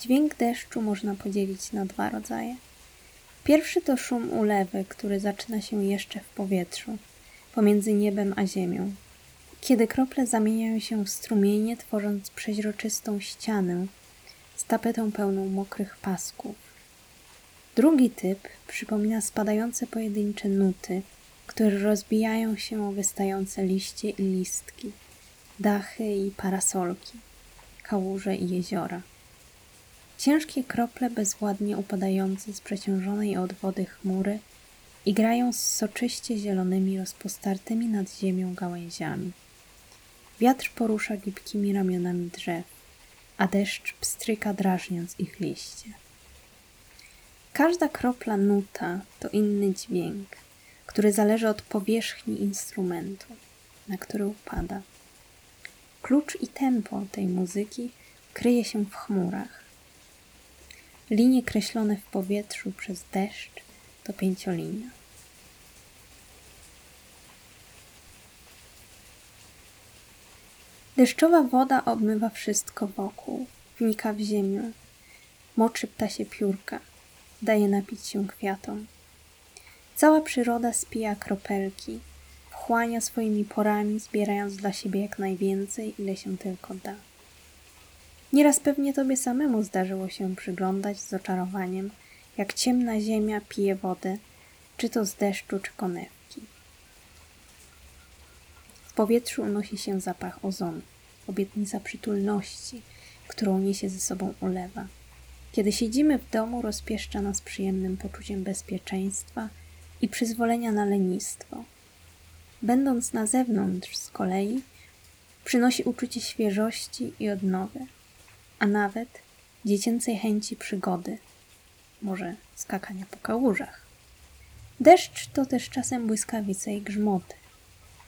Dźwięk deszczu można podzielić na dwa rodzaje. Pierwszy to szum ulewy, który zaczyna się jeszcze w powietrzu, pomiędzy niebem a ziemią. Kiedy krople zamieniają się w strumienie, tworząc przeźroczystą ścianę z tapetą pełną mokrych pasków. Drugi typ przypomina spadające pojedyncze nuty, które rozbijają się o wystające liście i listki, dachy i parasolki, kałuże i jeziora. Ciężkie krople bezładnie upadające z przeciążonej od wody chmury i grają z soczyście zielonymi rozpostartymi nad ziemią gałęziami. Wiatr porusza gibkimi ramionami drzew, a deszcz pstryka drażniąc ich liście. Każda kropla nuta to inny dźwięk, który zależy od powierzchni instrumentu, na który upada. Klucz i tempo tej muzyki kryje się w chmurach. Linie kreślone w powietrzu przez deszcz to pięciolinia. Deszczowa woda obmywa wszystko wokół, wnika w ziemię, moczy ptasie piórka, daje napić się kwiatom. Cała przyroda spija kropelki, wchłania swoimi porami, zbierając dla siebie jak najwięcej, ile się tylko da. Nieraz pewnie tobie samemu zdarzyło się przyglądać z oczarowaniem, jak ciemna ziemia pije wodę, czy to z deszczu, czy konewki. W powietrzu unosi się zapach ozonu, obietnica przytulności, którą niesie ze sobą ulewa. Kiedy siedzimy w domu, rozpieszcza nas przyjemnym poczuciem bezpieczeństwa i przyzwolenia na lenistwo. Będąc na zewnątrz z kolei, przynosi uczucie świeżości i odnowy, a nawet dziecięcej chęci przygody, może skakania po kałużach. Deszcz to też czasem błyskawice i grzmoty,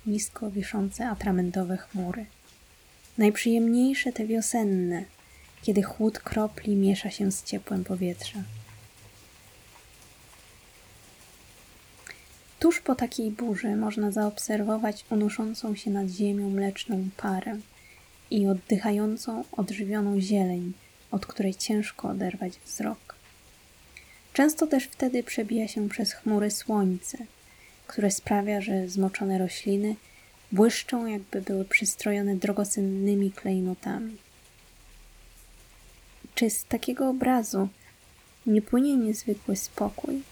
nisko wiszące atramentowe chmury. Najprzyjemniejsze te wiosenne, kiedy chłód kropli miesza się z ciepłem powietrza. Tuż po takiej burzy można zaobserwować unoszącą się nad ziemią mleczną parę i oddychającą, odżywioną zieleń, od której ciężko oderwać wzrok. Często też wtedy przebija się przez chmury słońce, które sprawia, że zmoczone rośliny błyszczą, jakby były przystrojone drogocennymi klejnotami. Czy z takiego obrazu nie płynie niezwykły spokój?